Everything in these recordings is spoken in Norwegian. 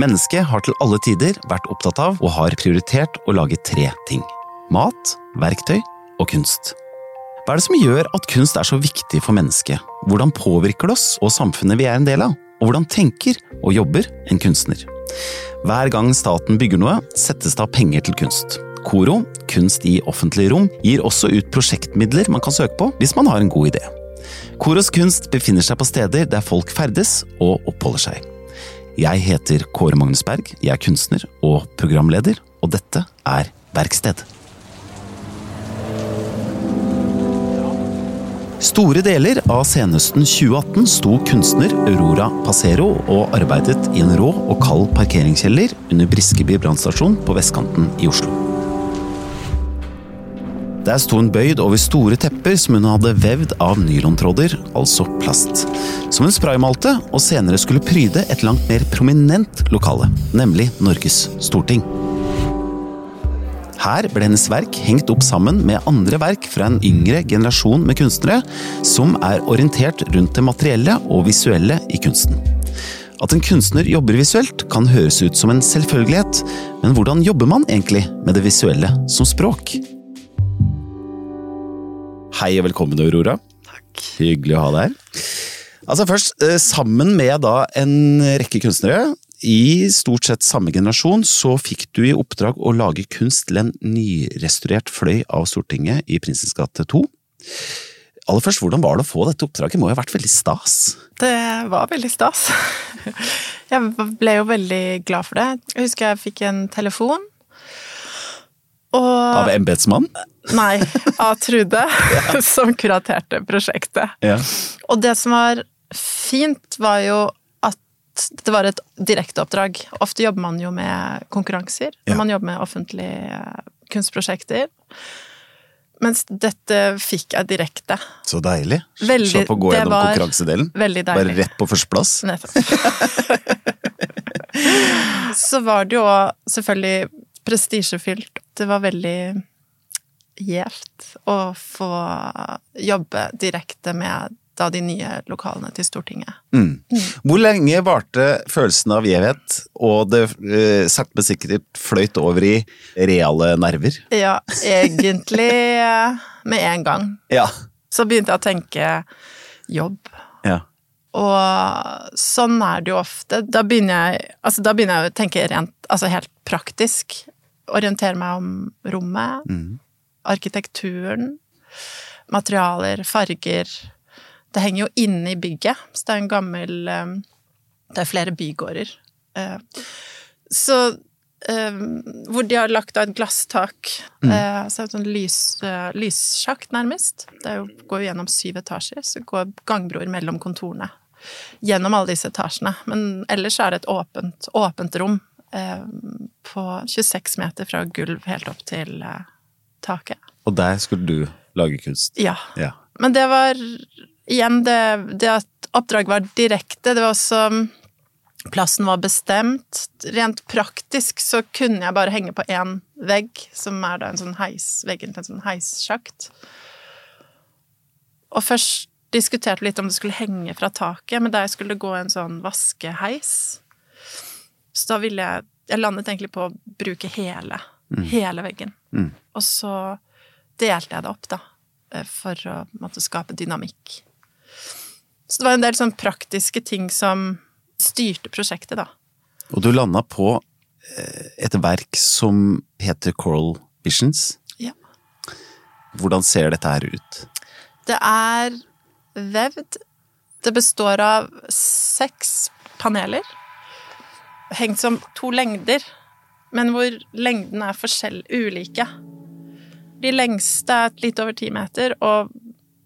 Mennesket har til alle tider vært opptatt av og har prioritert å lage tre ting. Mat, verktøy og kunst. Hva er det som gjør at kunst er så viktig for mennesket? Hvordan påvirker det oss og samfunnet vi er en del av? Og hvordan tenker og jobber en kunstner? Hver gang staten bygger noe, settes det av penger til kunst. KORO, Kunst i offentlige rom, gir også ut prosjektmidler man kan søke på hvis man har en god idé. Koros kunst befinner seg på steder der folk ferdes og oppholder seg. Jeg heter Kåre Magnus Berg, jeg er kunstner og programleder, og dette er Verksted. Store deler av senhøsten 2018 sto kunstner Aurora Passero og arbeidet i en rå og kald parkeringskjeller under Briskeby brannstasjon på vestkanten i Oslo. Der sto hun bøyd over store tepper som hun hadde vevd av nylontråder, altså plast. Som hun spraymalte, og senere skulle pryde et langt mer prominent lokale, nemlig Norges Storting. Her ble hennes verk hengt opp sammen med andre verk fra en yngre generasjon med kunstnere, som er orientert rundt det materielle og visuelle i kunsten. At en kunstner jobber visuelt kan høres ut som en selvfølgelighet, men hvordan jobber man egentlig med det visuelle som språk? Hei og velkommen, Aurora. Takk. Hyggelig å ha deg her. Altså først, eh, Sammen med da en rekke kunstnere i stort sett samme generasjon, så fikk du i oppdrag å lage kunst til en nyrestaurert fløy av Stortinget i Prinsens gate 2. Aller først, Hvordan var det å få dette oppdraget? Det må jo ha vært veldig stas? Det var veldig stas. Jeg ble jo veldig glad for det. Jeg husker jeg fikk en telefon. Og Av embetsmann? Nei, av Trude, som kuraterte prosjektet. Ja. Og det som var fint, var jo at det var et direkteoppdrag. Ofte jobber man jo med konkurranser Ja. man jobber med offentlige kunstprosjekter. Mens dette fikk jeg direkte. Så deilig. Veldig- Slapp å gå gjennom var konkurransedelen. Veldig deilig. Bare rett på førsteplass. Nettopp. Så var det jo selvfølgelig prestisjefylt. Det var veldig gjevt å få jobbe direkte med da de nye lokalene til Stortinget. Mm. Hvor lenge varte følelsen av gjevhet, og det eh, sakte, men sikkert fløyt over i reale nerver? Ja, egentlig eh, med en gang. Ja. Så begynte jeg å tenke jobb. ja. Og sånn er det jo ofte. Da begynner jeg, altså da begynner jeg å tenke rent, altså helt praktisk. Orientere meg om rommet, Mm. arkitekturen, materialer, farger. Det henger jo inne i bygget, så det er en gammel eh, Det er flere bygårder. Eh, Så eh, hvor de har lagt av et glasstak. Mm. Så det et sånn lys, lyssjakt, nærmest. Det jo, går jo gjennom syv etasjer, så går gangbroer mellom kontorene. Gjennom alle disse etasjene. Men ellers er det et åpent, åpent rom på 26 meter fra gulv helt opp til eh, taket. Og der skulle du lage kunst? Ja. Ja. Men det var igjen det, det at oppdraget var direkte. Det var også Plassen var bestemt. Rent praktisk så kunne jeg bare henge på én vegg, som er da en sånn heis, veggen til en sånn heissjakt. Og først diskuterte vi litt om det skulle henge fra taket, men der skulle det gå en sånn vaskeheis. Så da ville jeg Jeg landet egentlig på å bruke hele. Hele veggen. Mm. Og så delte jeg det opp, da, eh, for å måtte skape dynamikk. Så det var en del sånn praktiske ting som styrte prosjektet, da. Og du landa på eh, et verk som heter Coral Visions. Ja. Hvordan ser dette her ut? Det er vevd. Det består av seks paneler. Hengt som to lengder, men hvor lengden er forskjell ulike. De lengste er litt over ti meter, og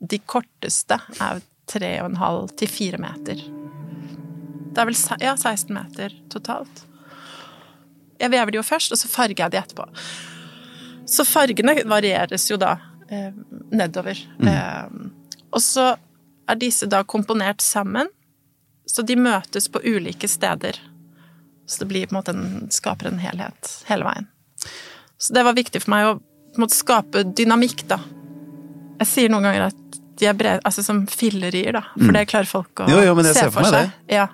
de korteste er tre og en halv til fire meter. Det er vel ja, 16 meter totalt. Jeg vever de jo først, og så farger jeg de etterpå. Så fargene varieres jo da eh, nedover. Eh, og så er disse da komponert sammen, så de møtes på ulike steder. Så det blir på en måte en, skaper en helhet hele veien. Så det var viktig for meg å måte skape dynamikk, da. Jeg sier noen ganger at de er brede, altså som fillerier, da. For det klarer folk å Jo, jo, se ser for meg seg. Ja.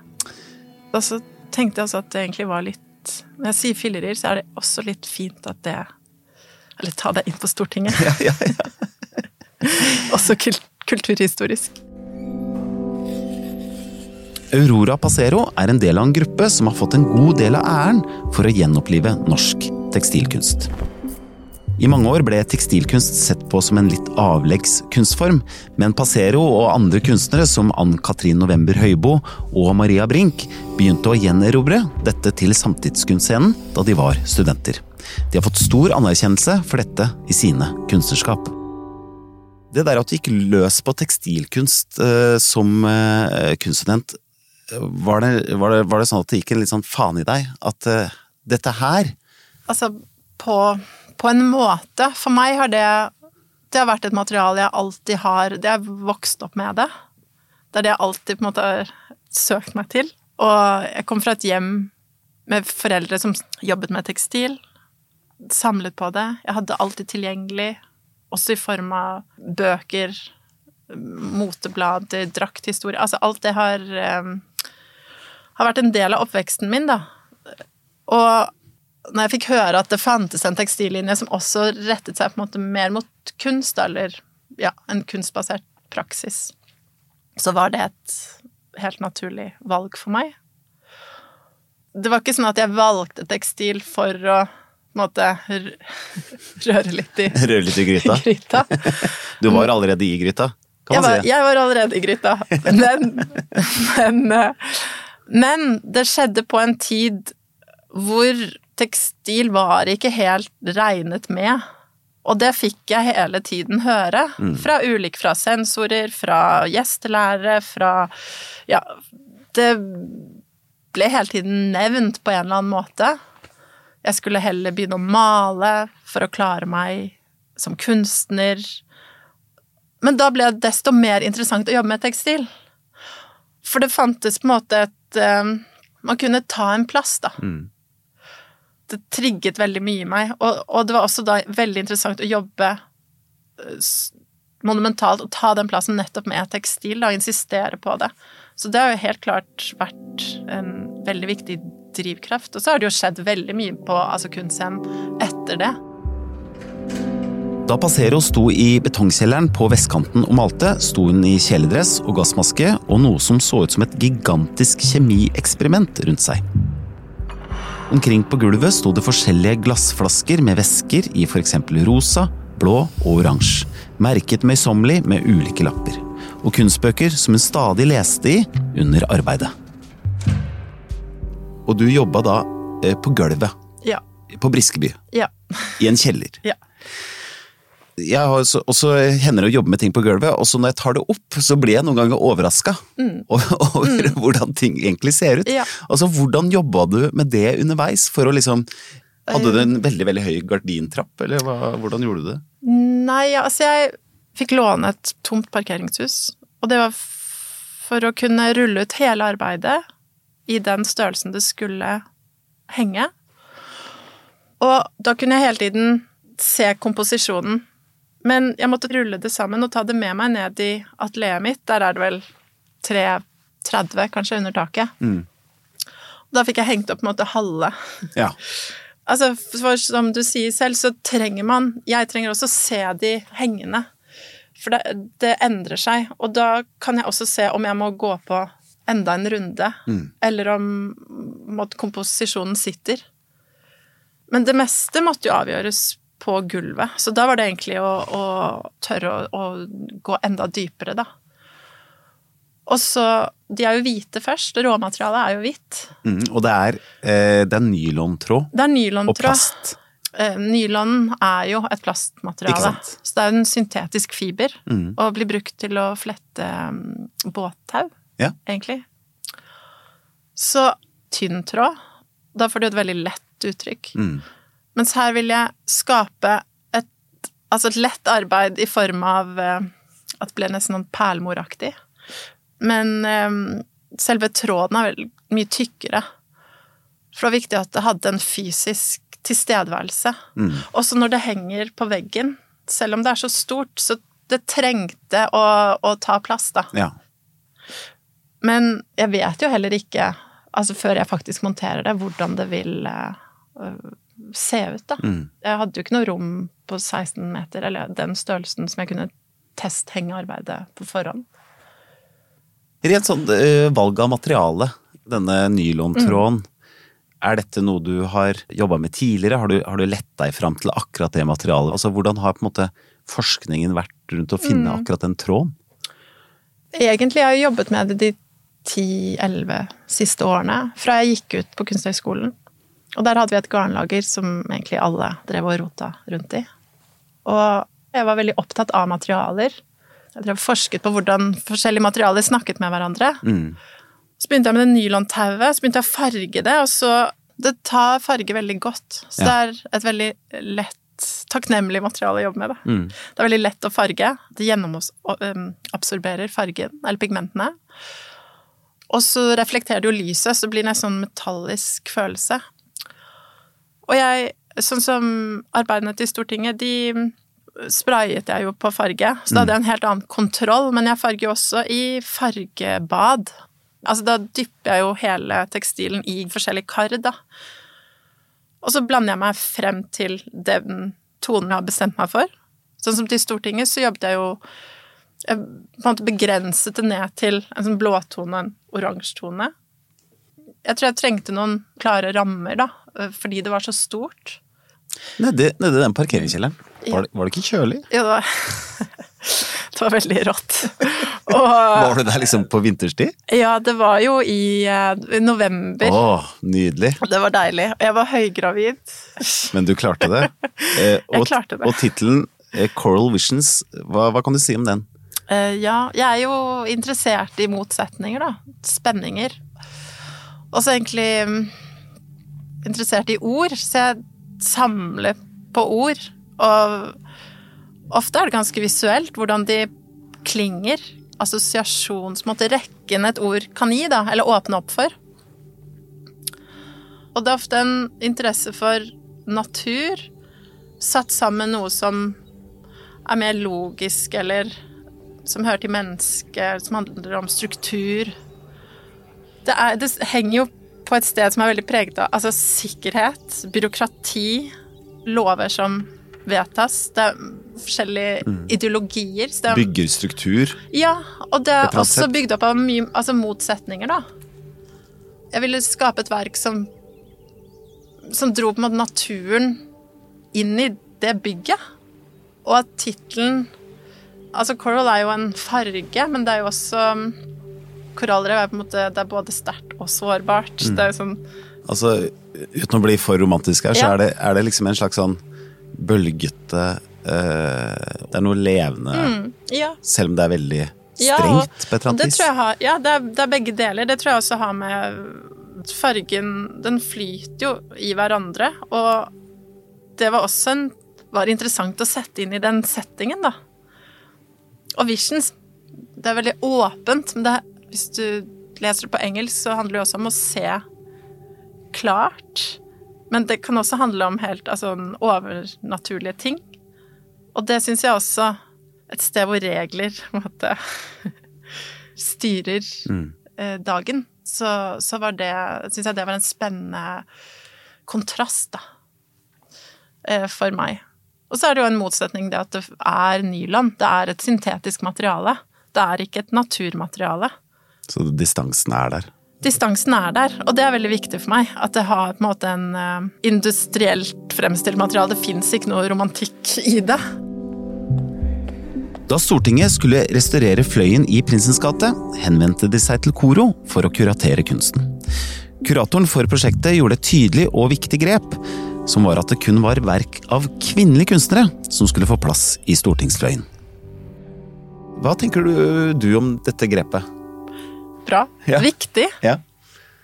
Og så tenkte jeg også at det egentlig var litt Når jeg sier fillerier, så er det også litt fint at det Eller ta det inn på Stortinget. Ja, ja, ja. også kult, kulturhistorisk. Aurora Passero er en del av en gruppe som har fått en god del av æren for å gjenopplive norsk tekstilkunst. I mange år ble tekstilkunst sett på som en litt avleggs kunstform, men Passero og andre kunstnere som Ann-Katrin November Høybo og Maria Brink begynte å gjenerobre dette til samtidskunstscenen da de var studenter. De har fått stor anerkjennelse for dette i sine kunstnerskap. Det der at du gikk løs på tekstilkunst eh, som eh, kunststudent, var det, var, det, var det, sånn at det gikk en litt sånn faen i deg? At uh, dette her Altså, på, på, en måte. For meg har det Det har vært et materiale jeg alltid har Det har vokst opp med det. Det er det jeg alltid på en måte har søkt meg til. Og jeg kom fra et hjem med foreldre som jobbet med tekstil. Samlet på det. Jeg hadde alltid tilgjengelig, også i form av bøker, moteblader, drakthistorie Altså alt det har um, har vært en del av oppveksten min, da. Og når jeg fikk høre at det fantes en tekstillinje som også rettet seg på en måte mer mot kunst, eller ja, en kunstbasert praksis, så var det et helt naturlig valg for meg. Det var ikke sånn at jeg valgte tekstil for å måte røre litt i Røre litt i gryta? gryta. Du var allerede i gryta, kan man jeg var, si. Jeg var allerede i gryta, men, men men det skjedde på en tid hvor tekstil var ikke helt regnet med. Og det fikk jeg hele tiden høre. Mm. Fra ulike fra sensorer, fra gjestelærere, fra Ja, det ble hele tiden nevnt på en eller annen måte. Jeg skulle heller begynne å male for å klare meg som kunstner. Men da ble det desto mer interessant å jobbe med tekstil. For det fantes på en måte et uh, man kunne ta en plass, da. Mm. Det trigget veldig mye i meg. Og, og, det var også da veldig interessant å jobbe uh, monumentalt og ta den plassen nettopp med tekstil, da, og insistere på det. Så det har jo helt klart vært en veldig viktig drivkraft. Og så har det jo skjedd veldig mye på altså kunstscenen etter det. Da Passero sto i betongkjelleren på vestkanten og malte, sto hun i kjeledress og gassmaske og noe som så ut som et gigantisk kjemieksperiment rundt seg. Omkring på gulvet sto det forskjellige glassflasker med væsker i f.eks. rosa, blå og oransje, merket møysommelig med ulike lapper, og kunstbøker som hun stadig leste i under arbeidet. Og du jobba da eh, på gulvet. Ja. På Briskeby. Ja. I en kjeller. Ja jeg har også, også hender å jobbe med ting på gulvet, og så når jeg tar det opp, så blir jeg noen ganger overraska mm. over mm. hvordan ting egentlig ser ut. Ja. Altså, Hvordan jobba du med det underveis? for å liksom Hadde du en veldig veldig høy gardintrapp, eller hva, hvordan gjorde du det? Nei, altså jeg fikk låne et tomt parkeringshus, og det var for å kunne rulle ut hele arbeidet i den størrelsen det skulle henge. Og da kunne jeg hele tiden se komposisjonen men jeg måtte rulle det sammen og ta det med meg ned i atelieret mitt. Der er det vel 330 kanskje under taket. Mm. Da fikk jeg hengt opp på en måte halve. Ja. altså, for som du sier selv, så trenger man Jeg trenger også se de hengende. For det, det endrer seg. Og da kan jeg også se om jeg må gå på enda en runde, mm. eller om måtte, komposisjonen sitter. Men det meste måtte jo avgjøres på gulvet. Så da var det egentlig å, å tørre å, å, gå enda dypere, da. Og så De er jo hvite først. Råmaterialet er jo hvitt. Mm, og det er, eh, det er nylontråd? Det er nylontråd. Og plast? Eh, nylon er jo et plastmateriale. Så det er en syntetisk fiber. Mm. Og blir brukt til å flette um, båttau, ja. egentlig. Så tynn tråd. Da får du et veldig lett uttrykk. Mm. Mens her vil jeg skape et, altså et lett arbeid i form av uh, at det ble nesten sånn perlemoraktig. Men um, selve tråden er vel mye tykkere. For det var viktig at det hadde en fysisk tilstedeværelse. Mm. Også når det henger på veggen. Selv om det er så stort, så det trengte å, å ta plass, da. Ja. Men jeg vet jo heller ikke Altså før jeg faktisk monterer det, hvordan det vil uh, se ut, da. Mm. Jeg hadde jo ikke noe rom på 16 meter, eller den størrelsen som jeg kunne testhenge arbeidet på forhånd. Rent sånn uh, valg av materiale, denne nylontråden. Er dette noe du har jobba med tidligere? Har du, har du lett deg fram til akkurat det materialet? Altså, Hvordan har på en måte forskningen vært rundt å finne akkurat den tråden? Egentlig har jeg jobbet med det de 10-11 siste årene, fra jeg gikk ut på Kunsthøgskolen. Og der hadde vi et garnlager som egentlig alle drev og rota rundt i. Og jeg var veldig opptatt av materialer. Jeg drev forsket på hvordan forskjellige materialer snakket med hverandre. Mm. Så begynte jeg med det nylontauet, så begynte jeg å farge det, og så Det tar farge veldig godt. Så Ja. det er et veldig lett, takknemlig materiale å jobbe med. Da. Mm. Det er veldig lett å farge. Det gjennomabsorberer fargen, eller pigmentene. Og så reflekterer det jo lyset, så blir det en sånn metallisk følelse. Og jeg, sånn som arbeidene til Stortinget, de sprayet jeg jo på farge, så da hadde jeg en helt annen kontroll, men jeg farger jo også i fargebad. Altså da dypper jeg jo hele tekstilen i forskjellige kar, da. Og så blander jeg meg frem til den tonen jeg har bestemt meg for. Sånn som til Stortinget så jobbet jeg jo Jeg på en måte begrenset det ned til en sånn blåtone en oransje tone. Jeg tror jeg trengte noen klare rammer, da, fordi det var så stort. Nede i den parkeringskjelleren. Var, det, var det ikke kjølig? Ja, det var, det var veldig rått. Og Var du der liksom på vinterstid? ja, det var jo i i november. Å, nydelig. Det var deilig. Og jeg var høygravid. Men du klarte det. Eh, og, Jeg klarte det. Og tittelen eh, Coral Visions, hva, hva kan du si om den? Eh, ja, jeg er jo interessert i motsetninger, da. Spenninger. Og så egentlig mm, interessert i ord, så jeg samler på ord. Og ofte er det ganske visuelt hvordan de klinger. Assosiasjonsmåte, rekken et ord kan gi, da, eller åpne opp for. Og det er ofte en interesse for natur satt sammen med noe som er mer logisk, eller som hører til mennesket, som handler om struktur. Det, er, det henger jo på et sted som er veldig preget av altså sikkerhet, byråkrati, lover som vedtas. Det er forskjellige ideologier. Så er, Bygger struktur. ja, og det er også bygd opp av mye altså motsetninger, da. Jeg ville skape et verk som som dro på en måte naturen inn i det bygget. Og at tittelen Altså, coral er jo en farge, men det er jo også Korallrev er på en måte Det er både sterkt og sårbart. Det er jo sånn Altså, uten å bli for romantisk her, så Ja. er, det, er det liksom en slags sånn bølgete eh, Det er noe levende, Ja. selv om det er veldig strengt ja, på et eller annet vis. har, ja, det er, det er begge deler. Det tror jeg også har med Fargen Den flyter jo i hverandre, og det var også en var interessant å sette inn i den settingen, da. Og Visions, det er veldig åpent, men det, er- hvis du leser det på engelsk, så handler det også om å se klart. Men det kan også handle om helt altså, overnaturlige ting. Og det syns jeg også et sted hvor regler på en måte styrer eh, dagen, så, så var det Syns jeg det var en spennende kontrast, da. Eh, for meg. Og så er det jo en motsetning det at det er nylon. Det er et syntetisk materiale. Det er ikke et naturmateriale. Så distansen er der. Distansen er der, og det er veldig viktig for meg. At det har på en måte en eh, industrielt fremstilt materiale. Det fins ikke noe romantikk i det. Da Stortinget skulle restaurere Fløyen i Prinsens gate, henvendte de seg til Koro for å kuratere kunsten. Kuratoren for prosjektet gjorde et tydelig og viktig grep, som var at det kun var verk av kvinnelige kunstnere som skulle få plass i Stortingsfløyen. Hva tenker du, du om dette grepet? Bra. Ja. Viktig. Ja.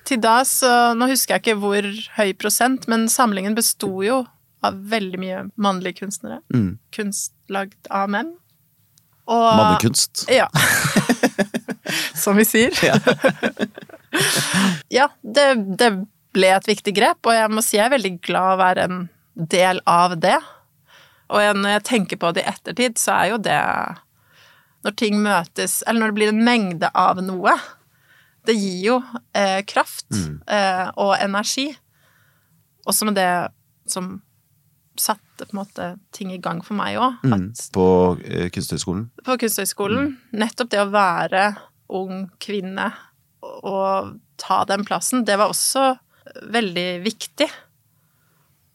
Til da så Nå husker jeg ikke hvor høy prosent, men samlingen besto jo av veldig mye mannlige kunstnere. Mm. Kunst lagd av menn. Og Mannekunst. Ja. Som vi sier. Ja, det, det ble et viktig grep, og jeg må si jeg er veldig glad å være en del av det. Og når jeg tenker på det i ettertid, så er jo det Når ting møtes, eller når det blir en mengde av noe, Det gir jo eh, kraft eh, og energi. Også med det som satte på en måte ting i gang for meg òg. Mm. På eh, Kunsthøgskolen? På Kunsthøgskolen. Nettopp det å være ung kvinne og ta den plassen, det var også veldig viktig.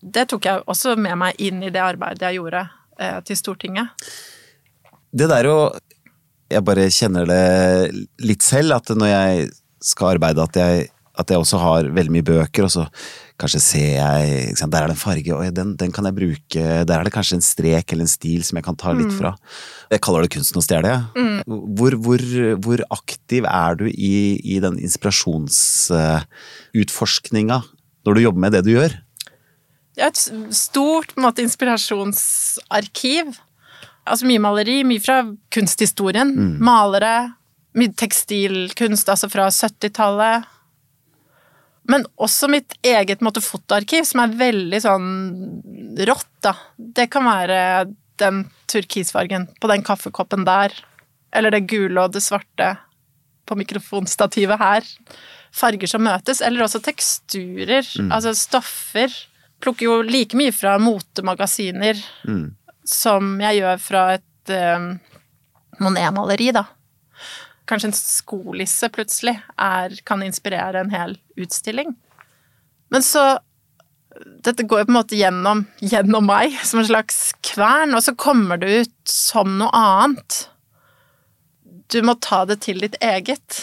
Det tok jeg også med meg inn i det arbeidet jeg gjorde eh, til Stortinget. Det der å Jeg bare kjenner det litt selv, at når jeg skal arbeide, at jeg, at jeg også har veldig mye bøker, og så kanskje ser jeg Der er det en farge, og den, den kan jeg bruke. Der er det kanskje en strek eller en stil som jeg kan ta litt fra. Jeg kaller det kunsten å stjele. Hvor, hvor, hvor aktiv er du i, i den inspirasjonsutforskninga når du jobber med det du gjør? Det er et stort måte, inspirasjonsarkiv. Altså mye maleri, mye fra kunsthistorien. Malere, mye tekstilkunst, altså fra 70-tallet. Men også mitt eget måte, fotoarkiv, som er veldig sånn rått, da. Det kan være den turkisfargen på den kaffekoppen der. Eller det gule og det svarte på mikrofonstativet her. Farger som møtes. Eller også teksturer. Altså stoffer. Plukker jo like mye fra motemagasiner som jeg gjør fra et um, Monet-maleri, da. Kanskje en skolisse plutselig er, kan inspirere en hel utstilling. Men så Dette går jo på en måte gjennom, gjennom meg, som en slags kvern, og så kommer det ut som noe annet. Du må ta det til ditt eget.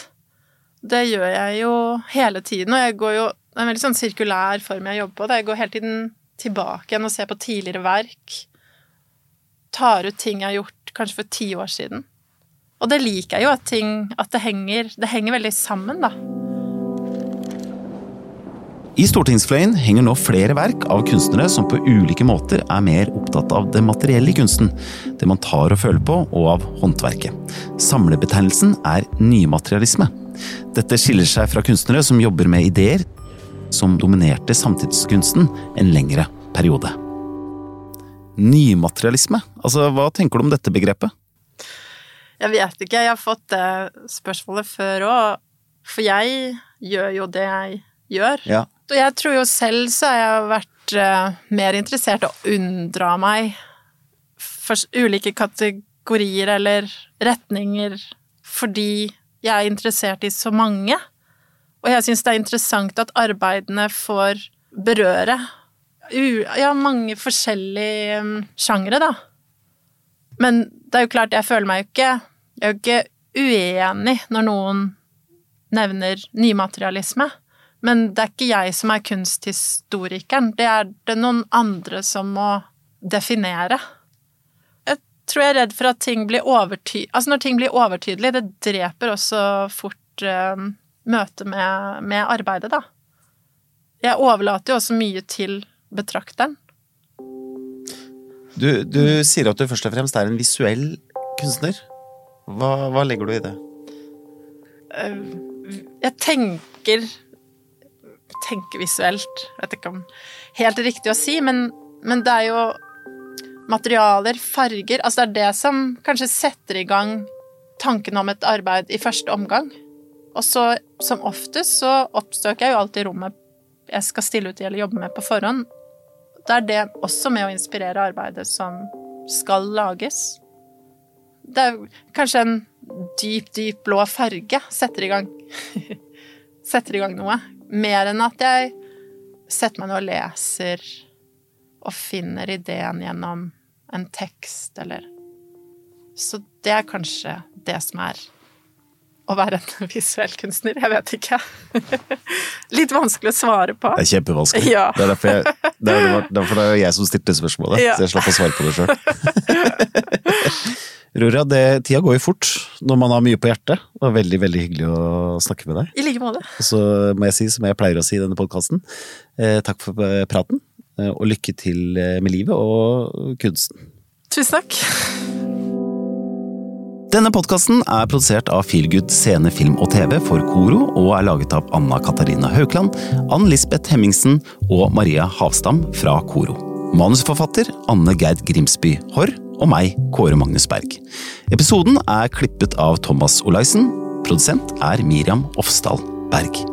Det gjør jeg jo hele tiden, og jeg går jo Det er en veldig sånn sirkulær form jeg jobber på. da Jeg går hele tiden tilbake igjen og ser på tidligere verk. Tar ut ting jeg har gjort kanskje for ti år siden. Og det liker jeg jo, at ting At det henger, det henger veldig sammen, da. I Stortingsfløyen henger nå flere verk av kunstnere som på ulike måter er mer opptatt av det materielle i kunsten, det man tar og føler på, og av håndverket. Samlebetegnelsen er nymaterialisme. Dette skiller seg fra kunstnere som jobber med ideer som dominerte samtidskunsten en lengre periode. Nymaterialisme, altså hva tenker du om dette begrepet? Jeg vet ikke, jeg har fått det spørsmålet før òg. For jeg gjør jo det jeg gjør. Ja. Og jeg tror jo selv så har jeg vært eh, mer interessert i å unndra meg for ulike kategorier eller retninger fordi jeg er interessert i så mange. Og jeg syns det er interessant at arbeidene får berøre ja, mange forskjellige um, sjangre, da. Men det er jo klart, jeg føler meg jo ikke Jeg er jo ikke uenig når noen nevner nymaterialisme. Men det er ikke jeg som er kunsthistorikeren. Det er det noen andre som må definere. Jeg tror jeg er redd for at ting blir overtydelig Altså når ting blir overtydelig, det dreper også fort uh, møtet med, med arbeidet, da. Jeg overlater jo også mye til betrakteren. Du, du sier at du først og fremst er en visuell kunstner. Hva, hva legger du i det? Jeg tenker tenker visuelt. Jeg vet ikke om helt riktig å si, men, men det er jo materialer, farger Altså det er det som kanskje setter i gang tanken om et arbeid i første omgang. Og så, som oftest, så oppsøker jeg jo alltid rommet jeg skal stille ut i eller jobbe med på forhånd. Da er det også med å inspirere arbeidet som skal lages. Det er kanskje en dyp, dyp blå farge setter i gang Setter i gang noe. Mer enn at jeg setter meg ned og leser og finner ideen gjennom en tekst, eller Så det er kanskje det som er å være en visuell kunstner. Jeg vet ikke. Litt vanskelig å svare på. Det er kjempevanskelig. Ja. Det er derfor, jeg, det er derfor det er jeg som stilte spørsmålet, Ja. så jeg slapp å svare på det sjøl. Rora, det, tida går jo fort når man har mye på hjertet. Det var veldig veldig hyggelig å snakke med deg. I like måte. Og så må jeg si, som jeg pleier å si i denne podkasten, eh, takk for eh, praten. eh, Og lykke til eh, med livet og kunsten. Tusen takk. Denne podkasten er produsert av Feelgood scene, film og TV for Koro, og er laget av Anna Katarina Haukland, Ann Lisbeth Hemmingsen og Maria Havstam fra Koro. Manusforfatter Anne Gerd Grimsby Haarr og meg, Kåre Magnus Berg. Episoden er klippet av Thomas Olaisen. Produsent er Miriam Ofsdal Berg.